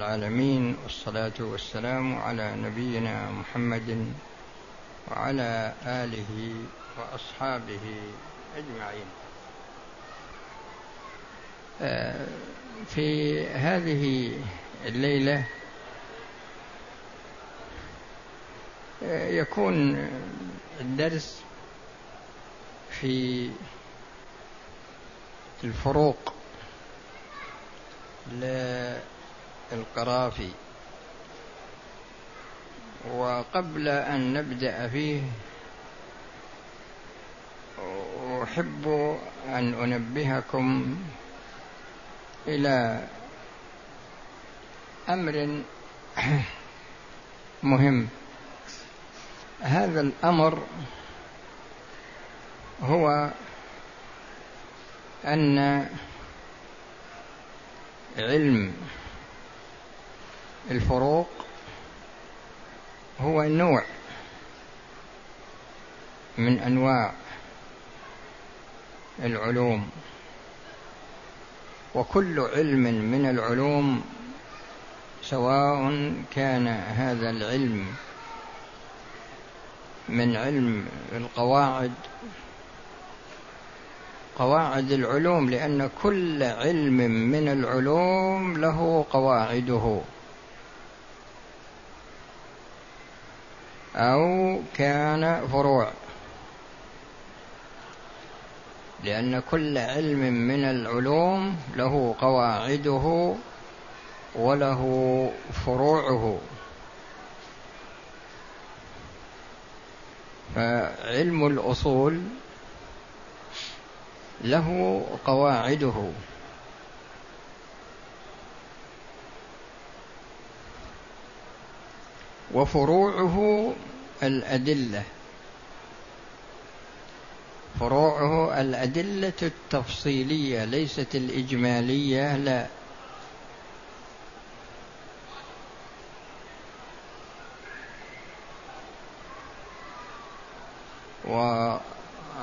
العالمين والصلاة والسلام على نبينا محمد وعلى آله وأصحابه أجمعين. آه، في هذه الليلة آه، يكون الدرس في الفروق القرافي. وقبل أن نبدأ فيه أحب أن أنبهكم إلى أمر مهم. هذا الأمر هو أن علم الفروق هو نوع من أنواع العلوم وكل علم من العلوم سواء كان هذا العلم من علم القواعد قواعد العلوم لأن كل علم من العلوم له قواعده. أو كان فروع. لأن كل علم من العلوم له قواعده وله فروعه. فعلم الأصول له قواعده. وفروعه الأدلة. فروعه الأدلة التفصيلية ليست الإجمالية لا.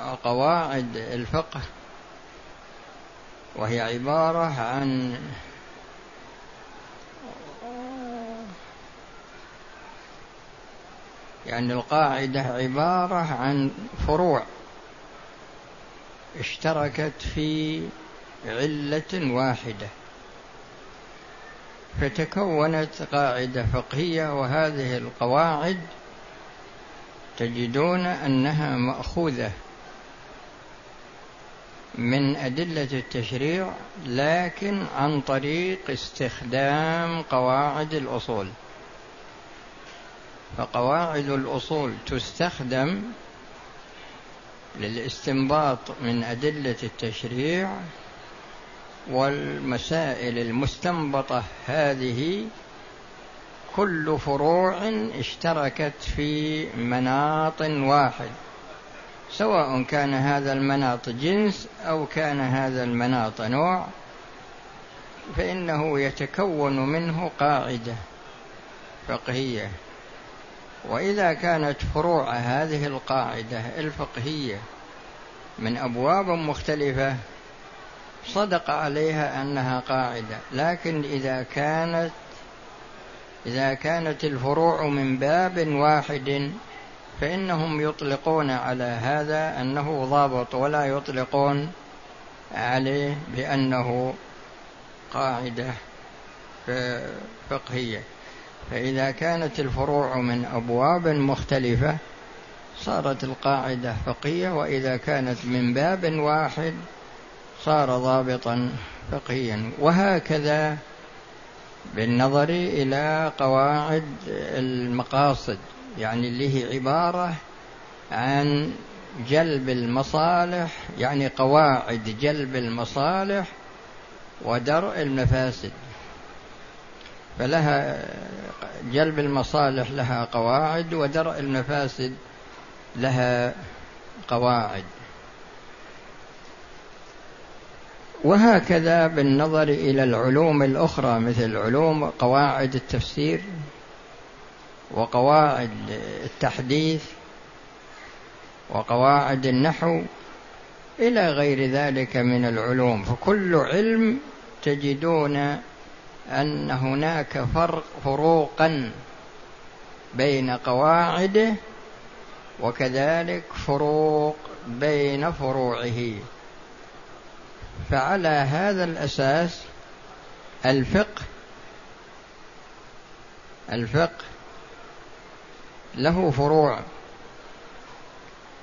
وقواعد الفقه وهي عبارة عن يعني القاعدة عبارة عن فروع اشتركت في علة واحدة. فتكونت قاعدة فقهية وهذه القواعد تجدون أنها مأخوذة من أدلة التشريع لكن عن طريق استخدام قواعد الأصول. فقواعد الأصول تستخدم للاستنباط من أدلة التشريع والمسائل المستنبطة هذه كل فروع اشتركت في مناط واحد سواء كان هذا المناط جنس أو كان هذا المناط نوع فإنه يتكون منه قاعدة فقهية. وإذا كانت فروع هذه القاعدة الفقهية من أبواب مختلفة صدق عليها أنها قاعدة. لكن إذا كانت إذا كانت الفروع من باب واحد فإنهم يطلقون على هذا أنه ضابط ولا يطلقون عليه بأنه قاعدة فقهية. فإذا كانت الفروع من أبواب مختلفة صارت القاعدة فقهية وإذا كانت من باب واحد صار ضابطا فقهيا. وهكذا بالنظر إلى قواعد المقاصد يعني اللي هي عبارة عن جلب المصالح يعني قواعد جلب المصالح ودرء المفاسد. فلها جلب المصالح لها قواعد ودرء المفاسد لها قواعد. وهكذا بالنظر إلى العلوم الأخرى مثل علوم قواعد التفسير وقواعد التحديث وقواعد النحو إلى غير ذلك من العلوم. فكل علم تجدون أن هناك فرق فروقا بين قواعده وكذلك فروق بين فروعه. فعلى هذا الأساس الفقه الفقه له فروع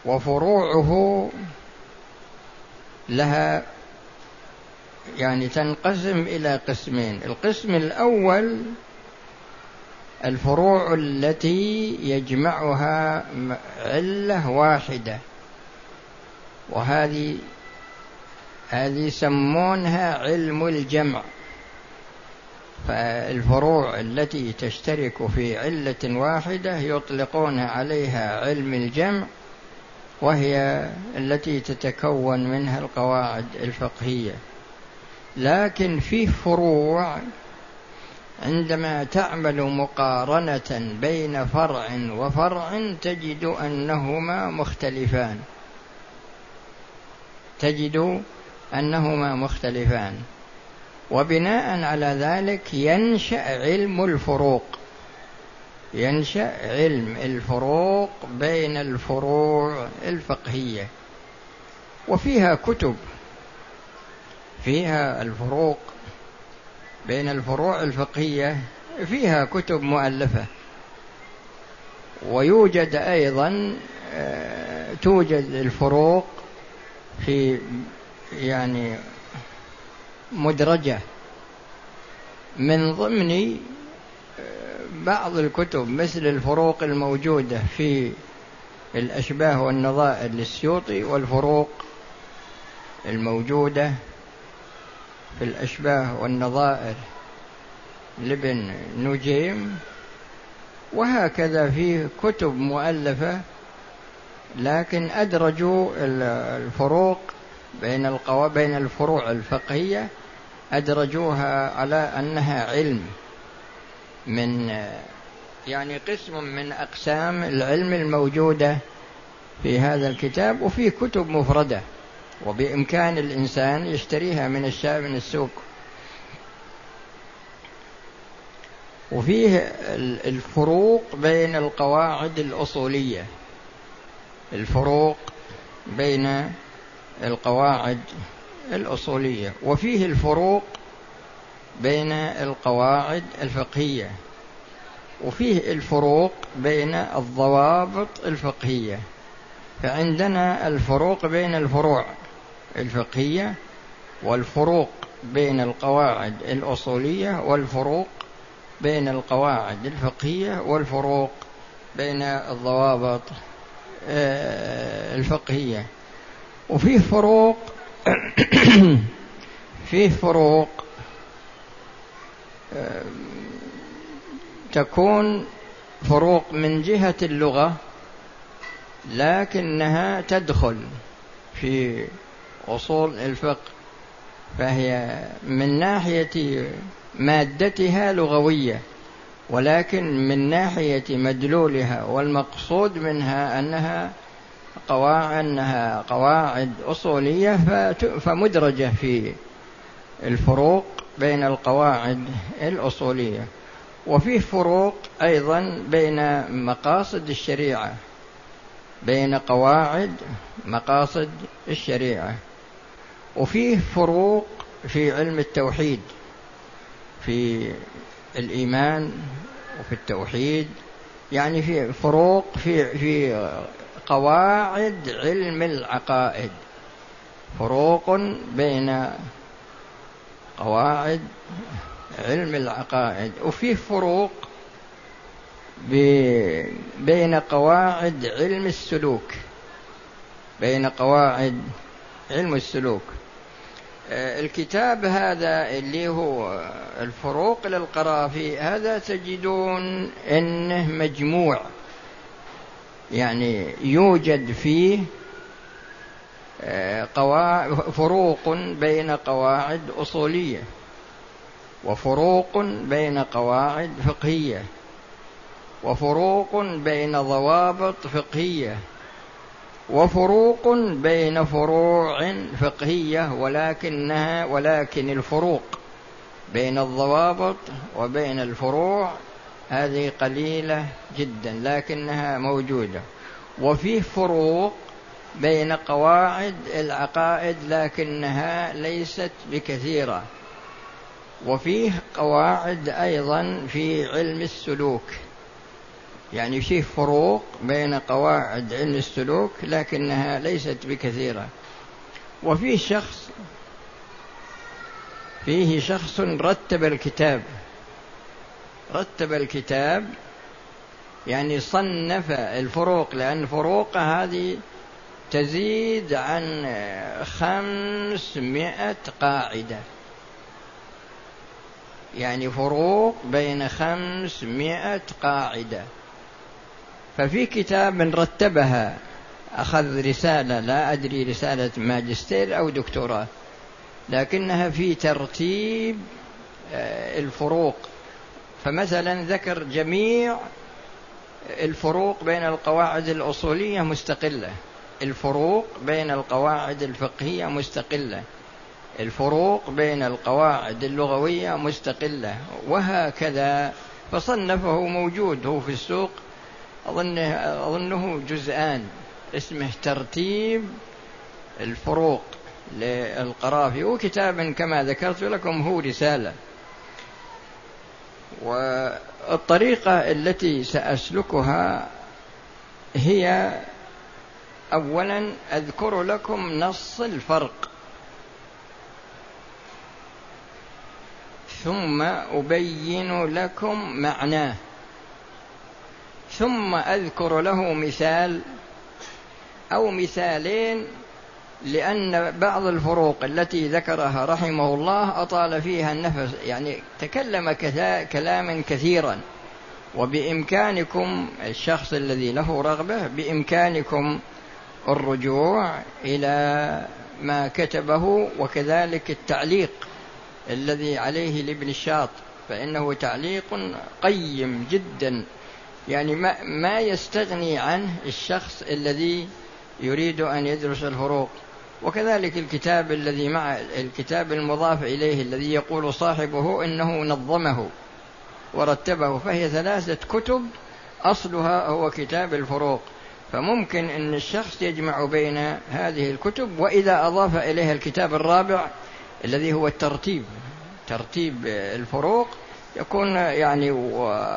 وفروعه لها يعني تنقسم إلى قسمين. القسم الأول الفروع التي يجمعها علة واحدة. وهذه هذه يسمونها علم الجمع. فالفروع التي تشترك في علة واحدة يطلقون عليها علم الجمع وهي التي تتكون منها القواعد الفقهية. لكن فيه فروع عندما تعمل مقارنة بين فرع وفرع تجد أنهما مختلفان. تجد أنهما مختلفان. وبناء على ذلك ينشأ علم الفروق. ينشأ علم الفروق بين الفروع الفقهية. وفيها كتب فيها الفروق بين الفروع الفقهية فيها كتب مؤلفة. ويوجد أيضا آه، توجد الفروق في يعني مدرجة. من ضمن بعض الكتب مثل الفروق الموجودة في الأشباه والنظائر للسيوطي والفروق الموجودة في الأشباه والنظائر. لابن نجيم وهكذا في كتب مؤلفة لكن أدرجوا الفروق بين القوا بين الفروع الفقهية أدرجوها على أنها علم من يعني قسم من أقسام العلم الموجودة في هذا الكتاب وفي كتب مفردة. وبإمكان الإنسان يشتريها من الشاب من السوق. وفيه الفروق بين القواعد الأصولية. الفروق بين القواعد الأصولية. وفيه الفروق بين القواعد الفقهية. وفيه الفروق بين الضوابط الفقهية. فعندنا الفروق بين الفروع. الفقهية والفروق بين القواعد الأصولية والفروق بين القواعد الفقهية والفروق بين الضوابط آه، الفقهية. وفيه فروق فيه فروق تكون فروق من جهة اللغة لكنها تدخل في أصول الفقه فهي من ناحية مادتها لغوية ولكن من ناحية مدلولها والمقصود منها أنها قواعد أنها قواعد أصولية فمدرجة في الفروق بين القواعد الأصولية وفيه فروق أيضا بين مقاصد الشريعة بين قواعد مقاصد الشريعة. وفيه فروق في علم التوحيد في الإيمان وفي التوحيد يعني في فروق في في قواعد علم العقائد. فروق بين قواعد علم العقائد وفيه فروق بين قواعد علم السلوك بين قواعد علم السلوك. الكتاب هذا اللي هو الفروق للقرافي هذا تجدون إنه مجموع. يعني يوجد فيه فروق بين قواعد أصولية وفروق بين قواعد فقهية وفروق بين ضوابط فقهية. وفروق بين فروع فقهية ولكنها ولكن الفروق بين الضوابط وبين الفروع هذه قليلة جدا لكنها موجودة. وفيه فروق بين قواعد العقائد لكنها ليست بكثيرة. وفيه قواعد أيضا في علم السلوك. يعني فيه فروق بين قواعد علم السلوك لكنها ليست بكثيرة. وفيه شخص فيه شخص رتب الكتاب. رتب الكتاب يعني صنف الفروق لأن الفروق هذه تزيد عن خمسمائة قاعدة. يعني فروق بين خمسمائة قاعدة. ففي كتاب رتبها أخذ رسالة لا أدري رسالة ماجستير أو دكتوراه لكنها في ترتيب آه، الفروق. فمثلا ذكر جميع الفروق بين القواعد الأصولية مستقلة. الفروق بين القواعد الفقهية مستقلة. الفروق بين القواعد اللغوية مستقلة. وهكذا فصنفه موجود هو في السوق أظنه, أظنه جزءان. اسمه ترتيب الفروق للقرافي. وكتاب كما ذكرت لكم هو رسالة. والطريقة التي سأسلكها هي أولا أذكر لكم نص الفرق. ثم أبين لكم معناه. ثم أذكر له مثال أو مثالين لأن بعض الفروق التي ذكرها رحمه الله أطال فيها النفس يعني تكلم كلاما كثيرا. وبإمكانكم الشخص الذي له رغبة بإمكانكم الرجوع إلى ما كتبه وكذلك التعليق الذي عليه لابن الشاط فإنه تعليق قيم جدا. يعني ما, ما يستغني عنه الشخص الذي يريد أن يدرس الفروق وكذلك الكتاب الذي مع الكتاب المضاف إليه الذي يقول صاحبه إنه نظمه ورتبه فهي ثلاثة كتب أصلها هو كتاب الفروق. فممكن أن الشخص يجمع بين هذه الكتب وإذا أضاف إليها الكتاب الرابع الذي هو الترتيب ترتيب الفروق يكون يعني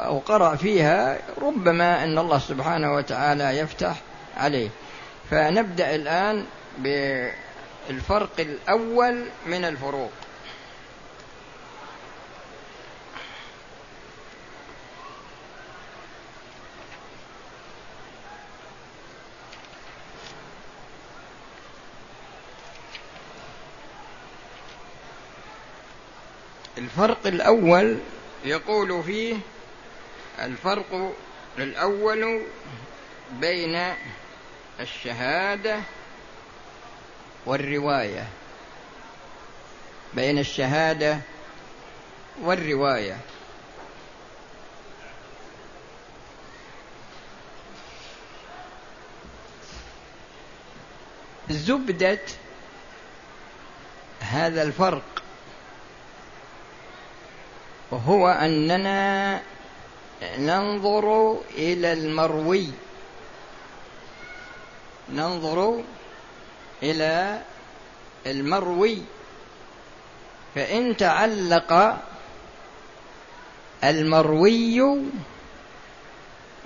وقرأ فيها ربما أن الله سبحانه وتعالى يفتح عليه. فنبدأ الآن بالفرق الأول من الفروق. الفرق الأول يقول فيه الفرق الأول بين الشهادة والرواية. بين الشهادة والرواية. زبدة هذا الفرق هو أننا ننظر إلى المروي. ننظر إلى المروي. فإن تعلق المروي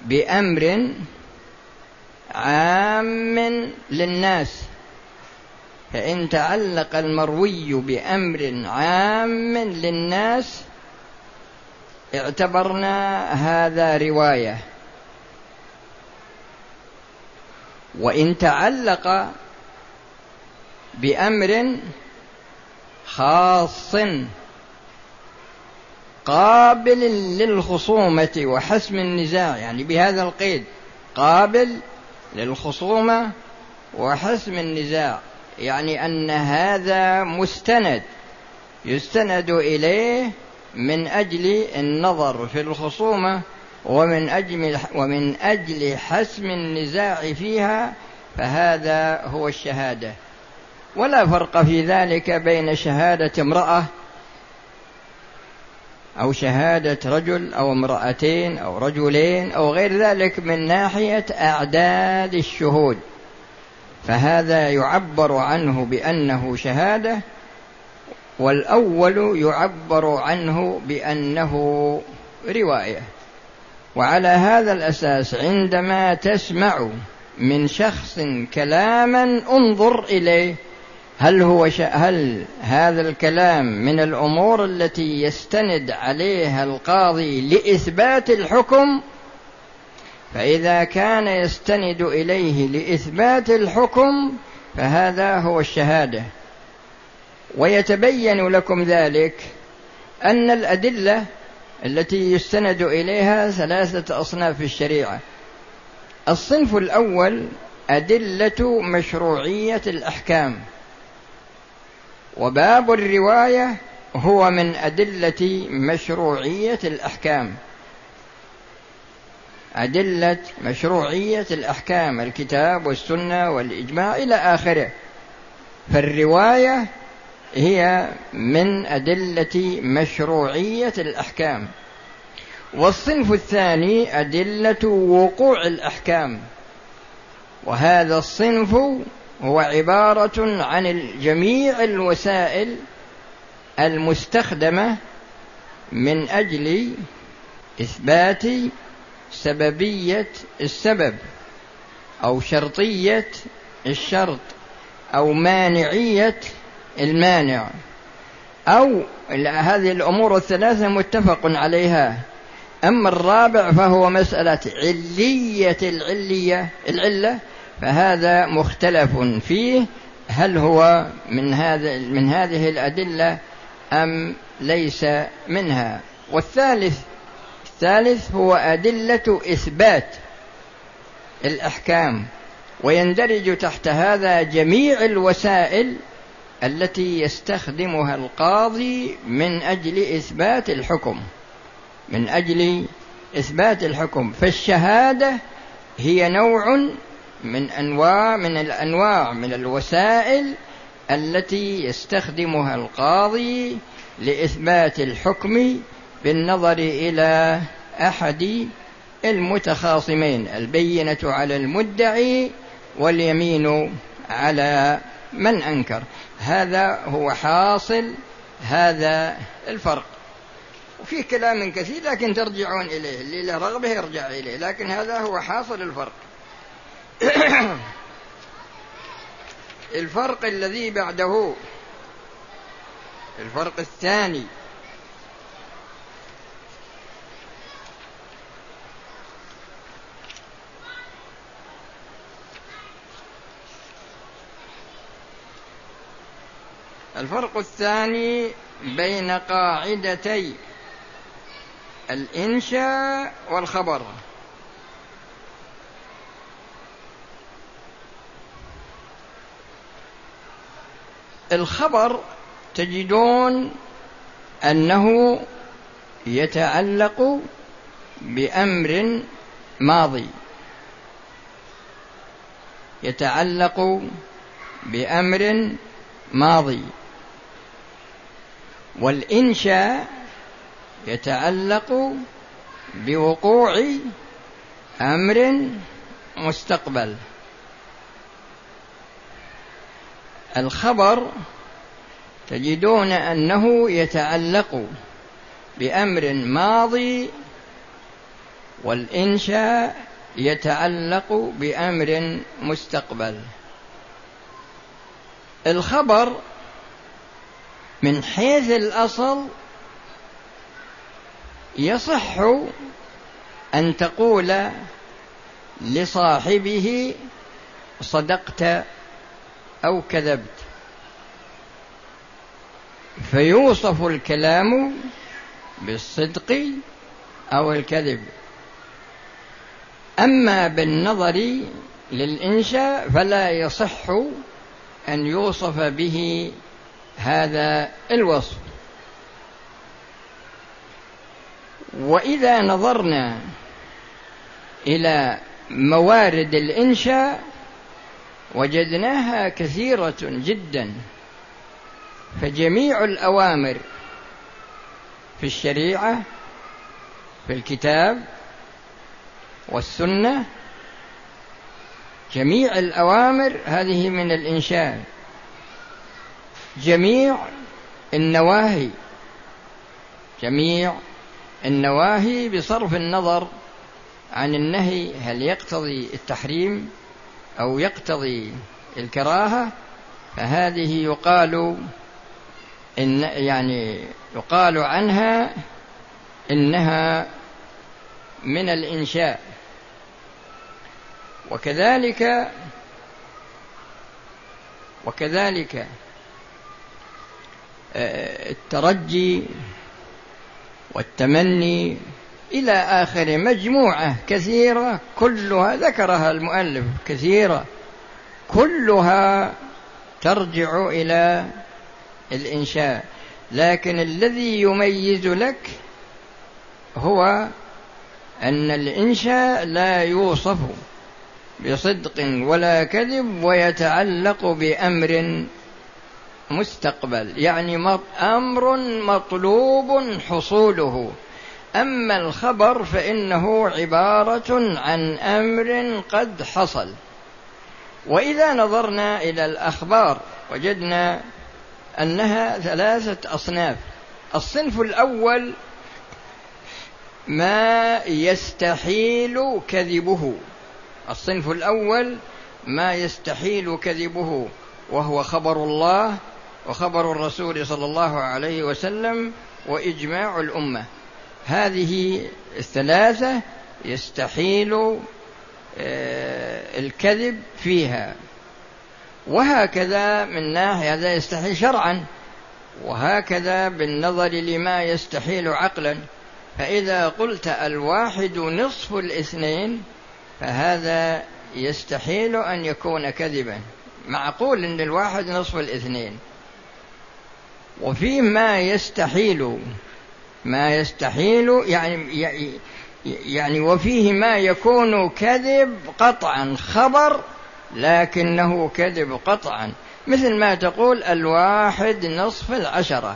بأمر عام للناس فإن تعلق المروي بأمر عام للناس اعتبرنا هذا رواية. وإن تعلق بأمر خاص قابل للخصومة وحسم النزاع يعني بهذا القيد قابل للخصومة وحسم النزاع يعني أن هذا مستند يستند إليه من أجل النظر في الخصومة ومن أجل ومن أجل حسم النزاع فيها فهذا هو الشهادة. ولا فرق في ذلك بين شهادة امرأة أو شهادة رجل أو امرأتين أو رجلين أو غير ذلك من ناحية أعداد الشهود. فهذا يعبر عنه بأنه شهادة والأول يعبر عنه بأنه رواية وعلى هذا الأساس عندما تسمع من شخص كلاما انظر إليه هل هو. هل هذا الكلام من الأمور التي يستند عليها القاضي لإثبات الحكم فإذا كان يستند إليه لإثبات الحكم فهذا هو الشهادة ويتبين لكم ذلك أن الأدلة التي يستند إليها ثلاثة أصناف في الشريعة. الصنف الأول أدلة مشروعية الأحكام. وباب الرواية هو من أدلة مشروعية الأحكام. أدلة مشروعية الأحكام الكتاب والسنة والإجماع إلى آخره. فالرواية هي من أدلة مشروعية الأحكام. والصنف الثاني أدلة وقوع الأحكام. وهذا الصنف هو عبارة عن جميع الوسائل المستخدمة من أجل إثبات سببية السبب أو شرطية الشرط أو مانعية المانع. أو هذه الأمور الثلاثة متفق عليها. أما الرابع فهو مسألة علية العلية العلة فهذا مختلف فيه. هل هو من هذا من هذه الأدلة أم ليس منها؟ والثالث الثالث هو أدلة إثبات الأحكام ويندرج تحت هذا جميع الوسائل التي يستخدمها القاضي من أجل إثبات الحكم. من أجل إثبات الحكم. فالشهادة هي نوع من أنواع من الأنواع من الوسائل التي يستخدمها القاضي لإثبات الحكم بالنظر إلى أحد المتخاصمين البينة على المدعي واليمين على من أنكر. هذا هو حاصل هذا الفرق. وفي كلام كثير لكن ترجعون إليه اللي له رغبة يرجع إليه لكن هذا هو حاصل الفرق. الفرق الذي بعده الفرق الثاني الفرق الثاني بين قاعدتي الإنشاء والخبر. الخبر تجدون أنه يتعلق بأمر ماضي. يتعلق بأمر ماضي. والإنشاء يتعلق بوقوع أمر مستقبل. الخبر تجدون أنه يتعلق بأمر ماضي والإنشاء يتعلق بأمر مستقبل. الخبر من حيث الأصل يصح أن تقول لصاحبه صدقت أو كذبت. فيوصف الكلام بالصدق أو الكذب. أما بالنظر للإنشاء فلا يصح أن يوصف به هذا الوصف. وإذا نظرنا إلى موارد الإنشاء وجدناها كثيرة جدا. فجميع الأوامر في الشريعة في الكتاب والسنة جميع الأوامر هذه من الإنشاء. جميع النواهي. جميع النواهي بصرف النظر عن النهي هل يقتضي التحريم أو يقتضي الكراهة. فهذه يقال إن يعني يقال عنها إنها من الإنشاء. وكذلك وكذلك الترجي والتمني إلى آخر مجموعة كثيرة كلها ذكرها المؤلف كثيرة. كلها ترجع إلى الإنشاء. لكن الذي يميز لك هو أن الإنشاء لا يوصف بصدق ولا كذب ويتعلق بأمر مستقبل. يعني أمر مطلوب حصوله. أما الخبر فإنه عبارة عن أمر قد حصل. وإذا نظرنا إلى الأخبار وجدنا أنها ثلاثة أصناف. الصنف الأول ما يستحيل كذبه. الصنف الأول ما يستحيل كذبه وهو خبر الله وخبر الرسول صلى الله عليه وسلم وإجماع الأمة. هذه الثلاثة يستحيل آه، الكذب فيها. وهكذا من ناحية هذا يستحيل شرعا. وهكذا بالنظر لما يستحيل عقلا. فإذا قلت الواحد نصف الاثنين فهذا يستحيل أن يكون كذبا. معقول أن الواحد نصف الاثنين. وفيه ما يستحيل ما يستحيل يعني يعني وفيه ما يكون كذب قطعا خبر لكنه كذب قطعا. مثل ما تقول الواحد نصف العشرة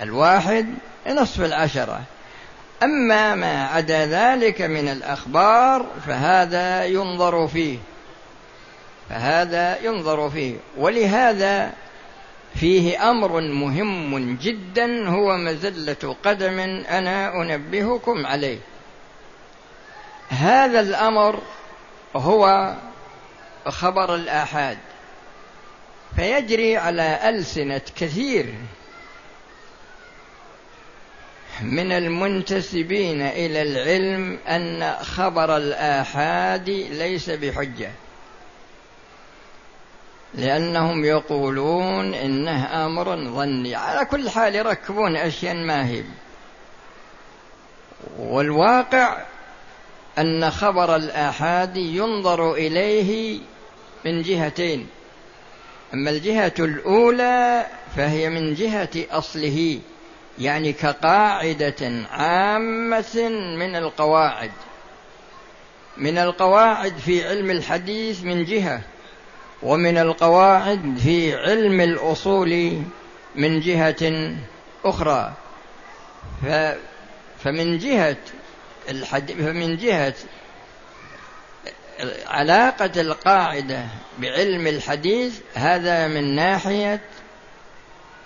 الواحد نصف العشرة. أما ما عدا ذلك من الأخبار فهذا ينظر فيه فهذا ينظر فيه. ولهذا فيه أمر مهم جدا هو مزلة قدم أنا أنبهكم عليه. هذا الأمر هو خبر الآحاد. فيجري على ألسنة كثير من المنتسبين إلى العلم أن خبر الآحاد ليس بحجة. لأنهم يقولون إنه أمر ظني. على كل حال يركبون أشياء ما هي. والواقع أن خبر الآحاد ينظر إليه من جهتين. أما الجهة الأولى فهي من جهة أصله يعني كقاعدة عامة من القواعد. من القواعد في علم الحديث من جهة ومن القواعد في علم الأصول من جهة أخرى فمن جهة. فمن جهة علاقة القاعدة بعلم الحديث هذا من ناحية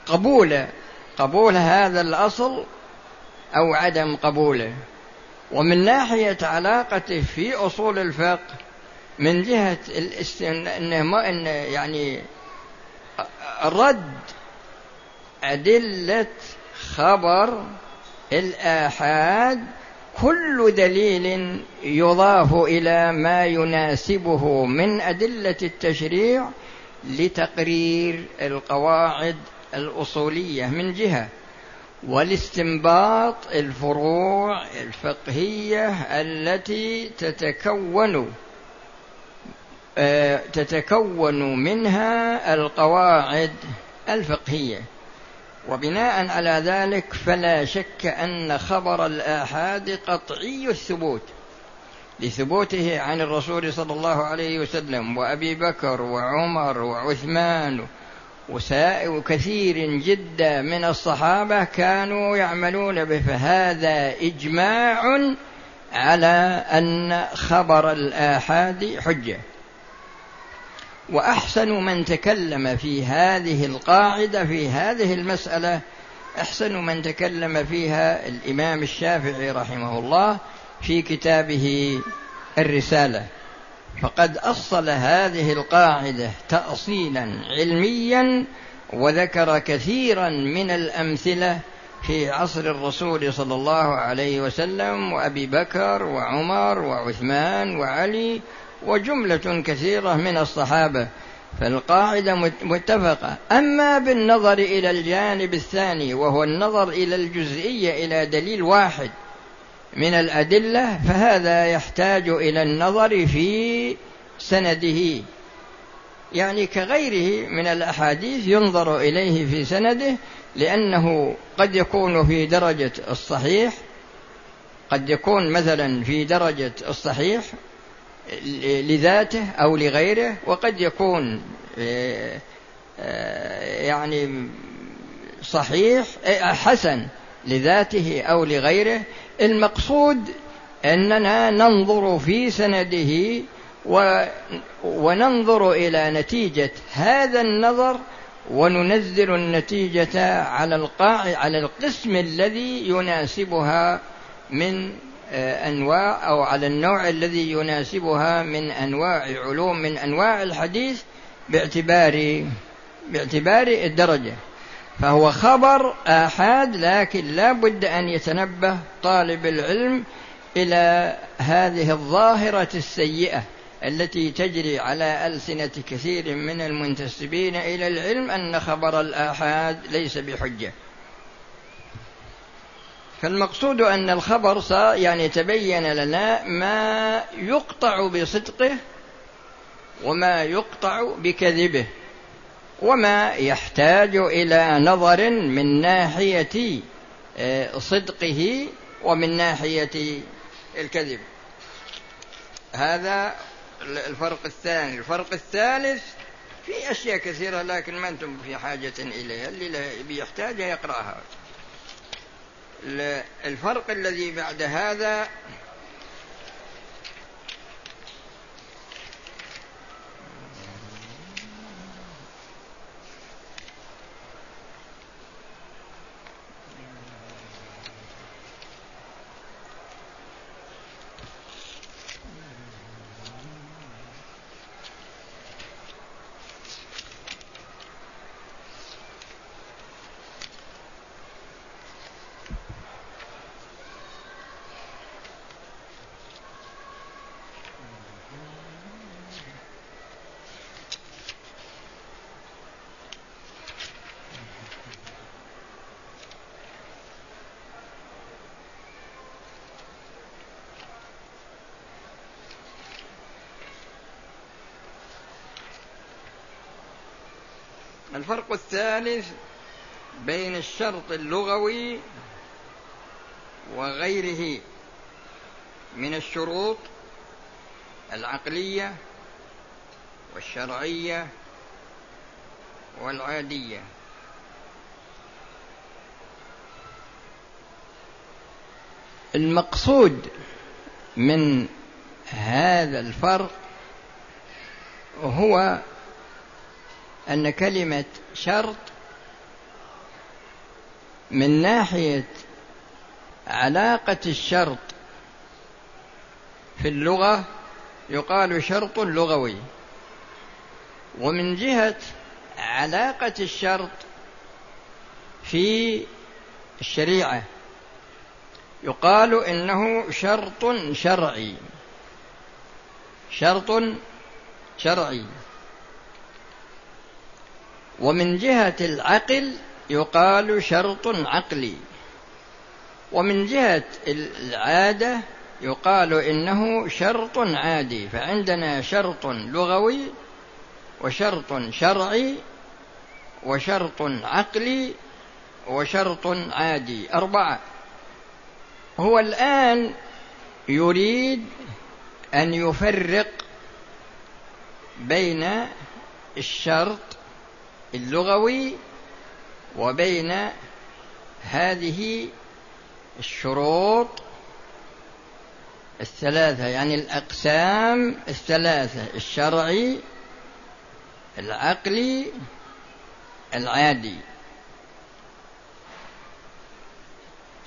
قبول قبول هذا الأصل أو عدم قبوله ومن ناحية علاقته في أصول الفقه من جهة الاست... إنه ما إن يعني رد أدلة خبر الآحاد كل دليل يضاف إلى ما يناسبه من أدلة التشريع لتقرير القواعد الأصولية من جهة والاستنباط الفروع الفقهية التي تتكون تتكون منها القواعد الفقهية. وبناء على ذلك فلا شك أن خبر الآحاد قطعي الثبوت لثبوته عن الرسول صلى الله عليه وسلم وأبي بكر وعمر وعثمان وكثير جدا من الصحابة كانوا يعملون به. فهذا إجماع على أن خبر الآحاد حجة. وأحسن من تكلم في هذه القاعدة في هذه المسألة أحسن من تكلم فيها الإمام الشافعي رحمه الله في كتابه الرسالة. فقد أصل هذه القاعدة تأصيلا علميا وذكر كثيرا من الأمثلة في عصر الرسول صلى الله عليه وسلم وأبي بكر وعمر وعثمان وعلي وجملة كثيرة من الصحابة فالقاعدة متفقة. أما بالنظر إلى الجانب الثاني وهو النظر إلى الجزئية إلى دليل واحد من الأدلة فهذا يحتاج إلى النظر في سنده. يعني كغيره من الأحاديث ينظر إليه في سنده لأنه قد يكون في درجة الصحيح قد يكون مثلا في درجة الصحيح لذاته أو لغيره وقد يكون آه، آه، يعني صحيح آه، حسن لذاته أو لغيره. المقصود أننا ننظر في سنده وننظر إلى نتيجة هذا النظر وننزل النتيجة على القاع على القسم الذي يناسبها من أنواع أو على النوع الذي يناسبها من أنواع علوم من أنواع الحديث باعتبار باعتبار الدرجة. فهو خبر آحاد لكن لا بد أن يتنبه طالب العلم إلى هذه الظاهرة السيئة التي تجري على ألسنة كثير من المنتسبين إلى العلم أن خبر الآحاد ليس بحجة. فالمقصود أن الخبر يعني تبين لنا ما يقطع بصدقه وما يقطع بكذبه وما يحتاج إلى نظر من ناحية آه، صدقه ومن ناحية الكذب. هذا الفرق الثاني. الفرق الثالث في أشياء كثيرة لكن ما أنتم في حاجة إليها اللي بيحتاجها يقرأها. الفرق الذي بعد هذا الفرق الثالث بين الشرط اللغوي وغيره من الشروط العقلية والشرعية والعادية. المقصود من هذا الفرق هو أن كلمة شرط من ناحية علاقة الشرط في اللغة يقال شرط لغوي. ومن جهة علاقة الشرط في الشريعة يقال إنه شرط شرعي. شرط شرعي. ومن جهة العقل يقال شرط عقلي. ومن جهة العادة يقال إنه شرط عادي فعندنا شرط لغوي وشرط شرعي وشرط عقلي وشرط عادي. أربعة. هو الآن يريد أن يفرق بين الشرط اللغوي وبين هذه الشروط الثلاثة يعني الأقسام الثلاثة الشرعي العقلي العادي.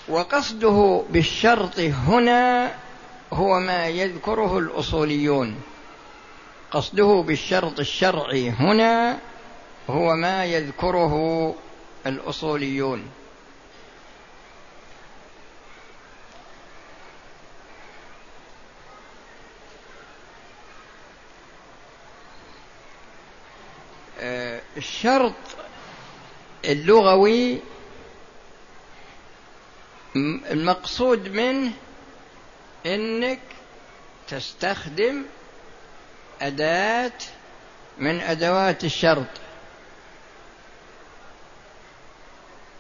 وقصده بالشرط هنا هو ما يذكره الأصوليون. قصده بالشرط الشرعي هنا هو ما يذكره الأصوليون. آه، الشرط اللغوي المقصود منه إنك تستخدم أداة من أدوات الشرط.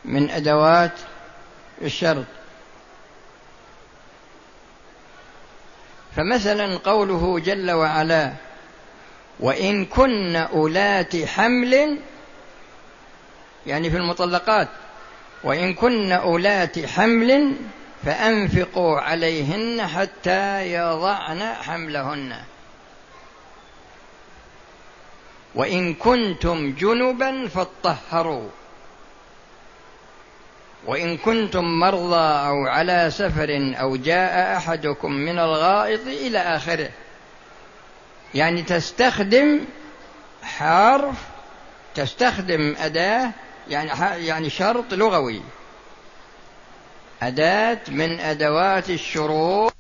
من أدوات الشرط. فمثلا قوله جل وعلا وإن كن أولات حمل يعني في المطلقات وإن كن أولات حمل فأنفقوا عليهن حتى يضعن حملهن. وإن كنتم جنبا فاطهروا. وإن كنتم مرضى أو على سفر أو جاء أحدكم من الغائط إلى آخره. يعني تستخدم حرف تستخدم أداة يعني يعني شرط لغوي. أداة من أدوات الشروط.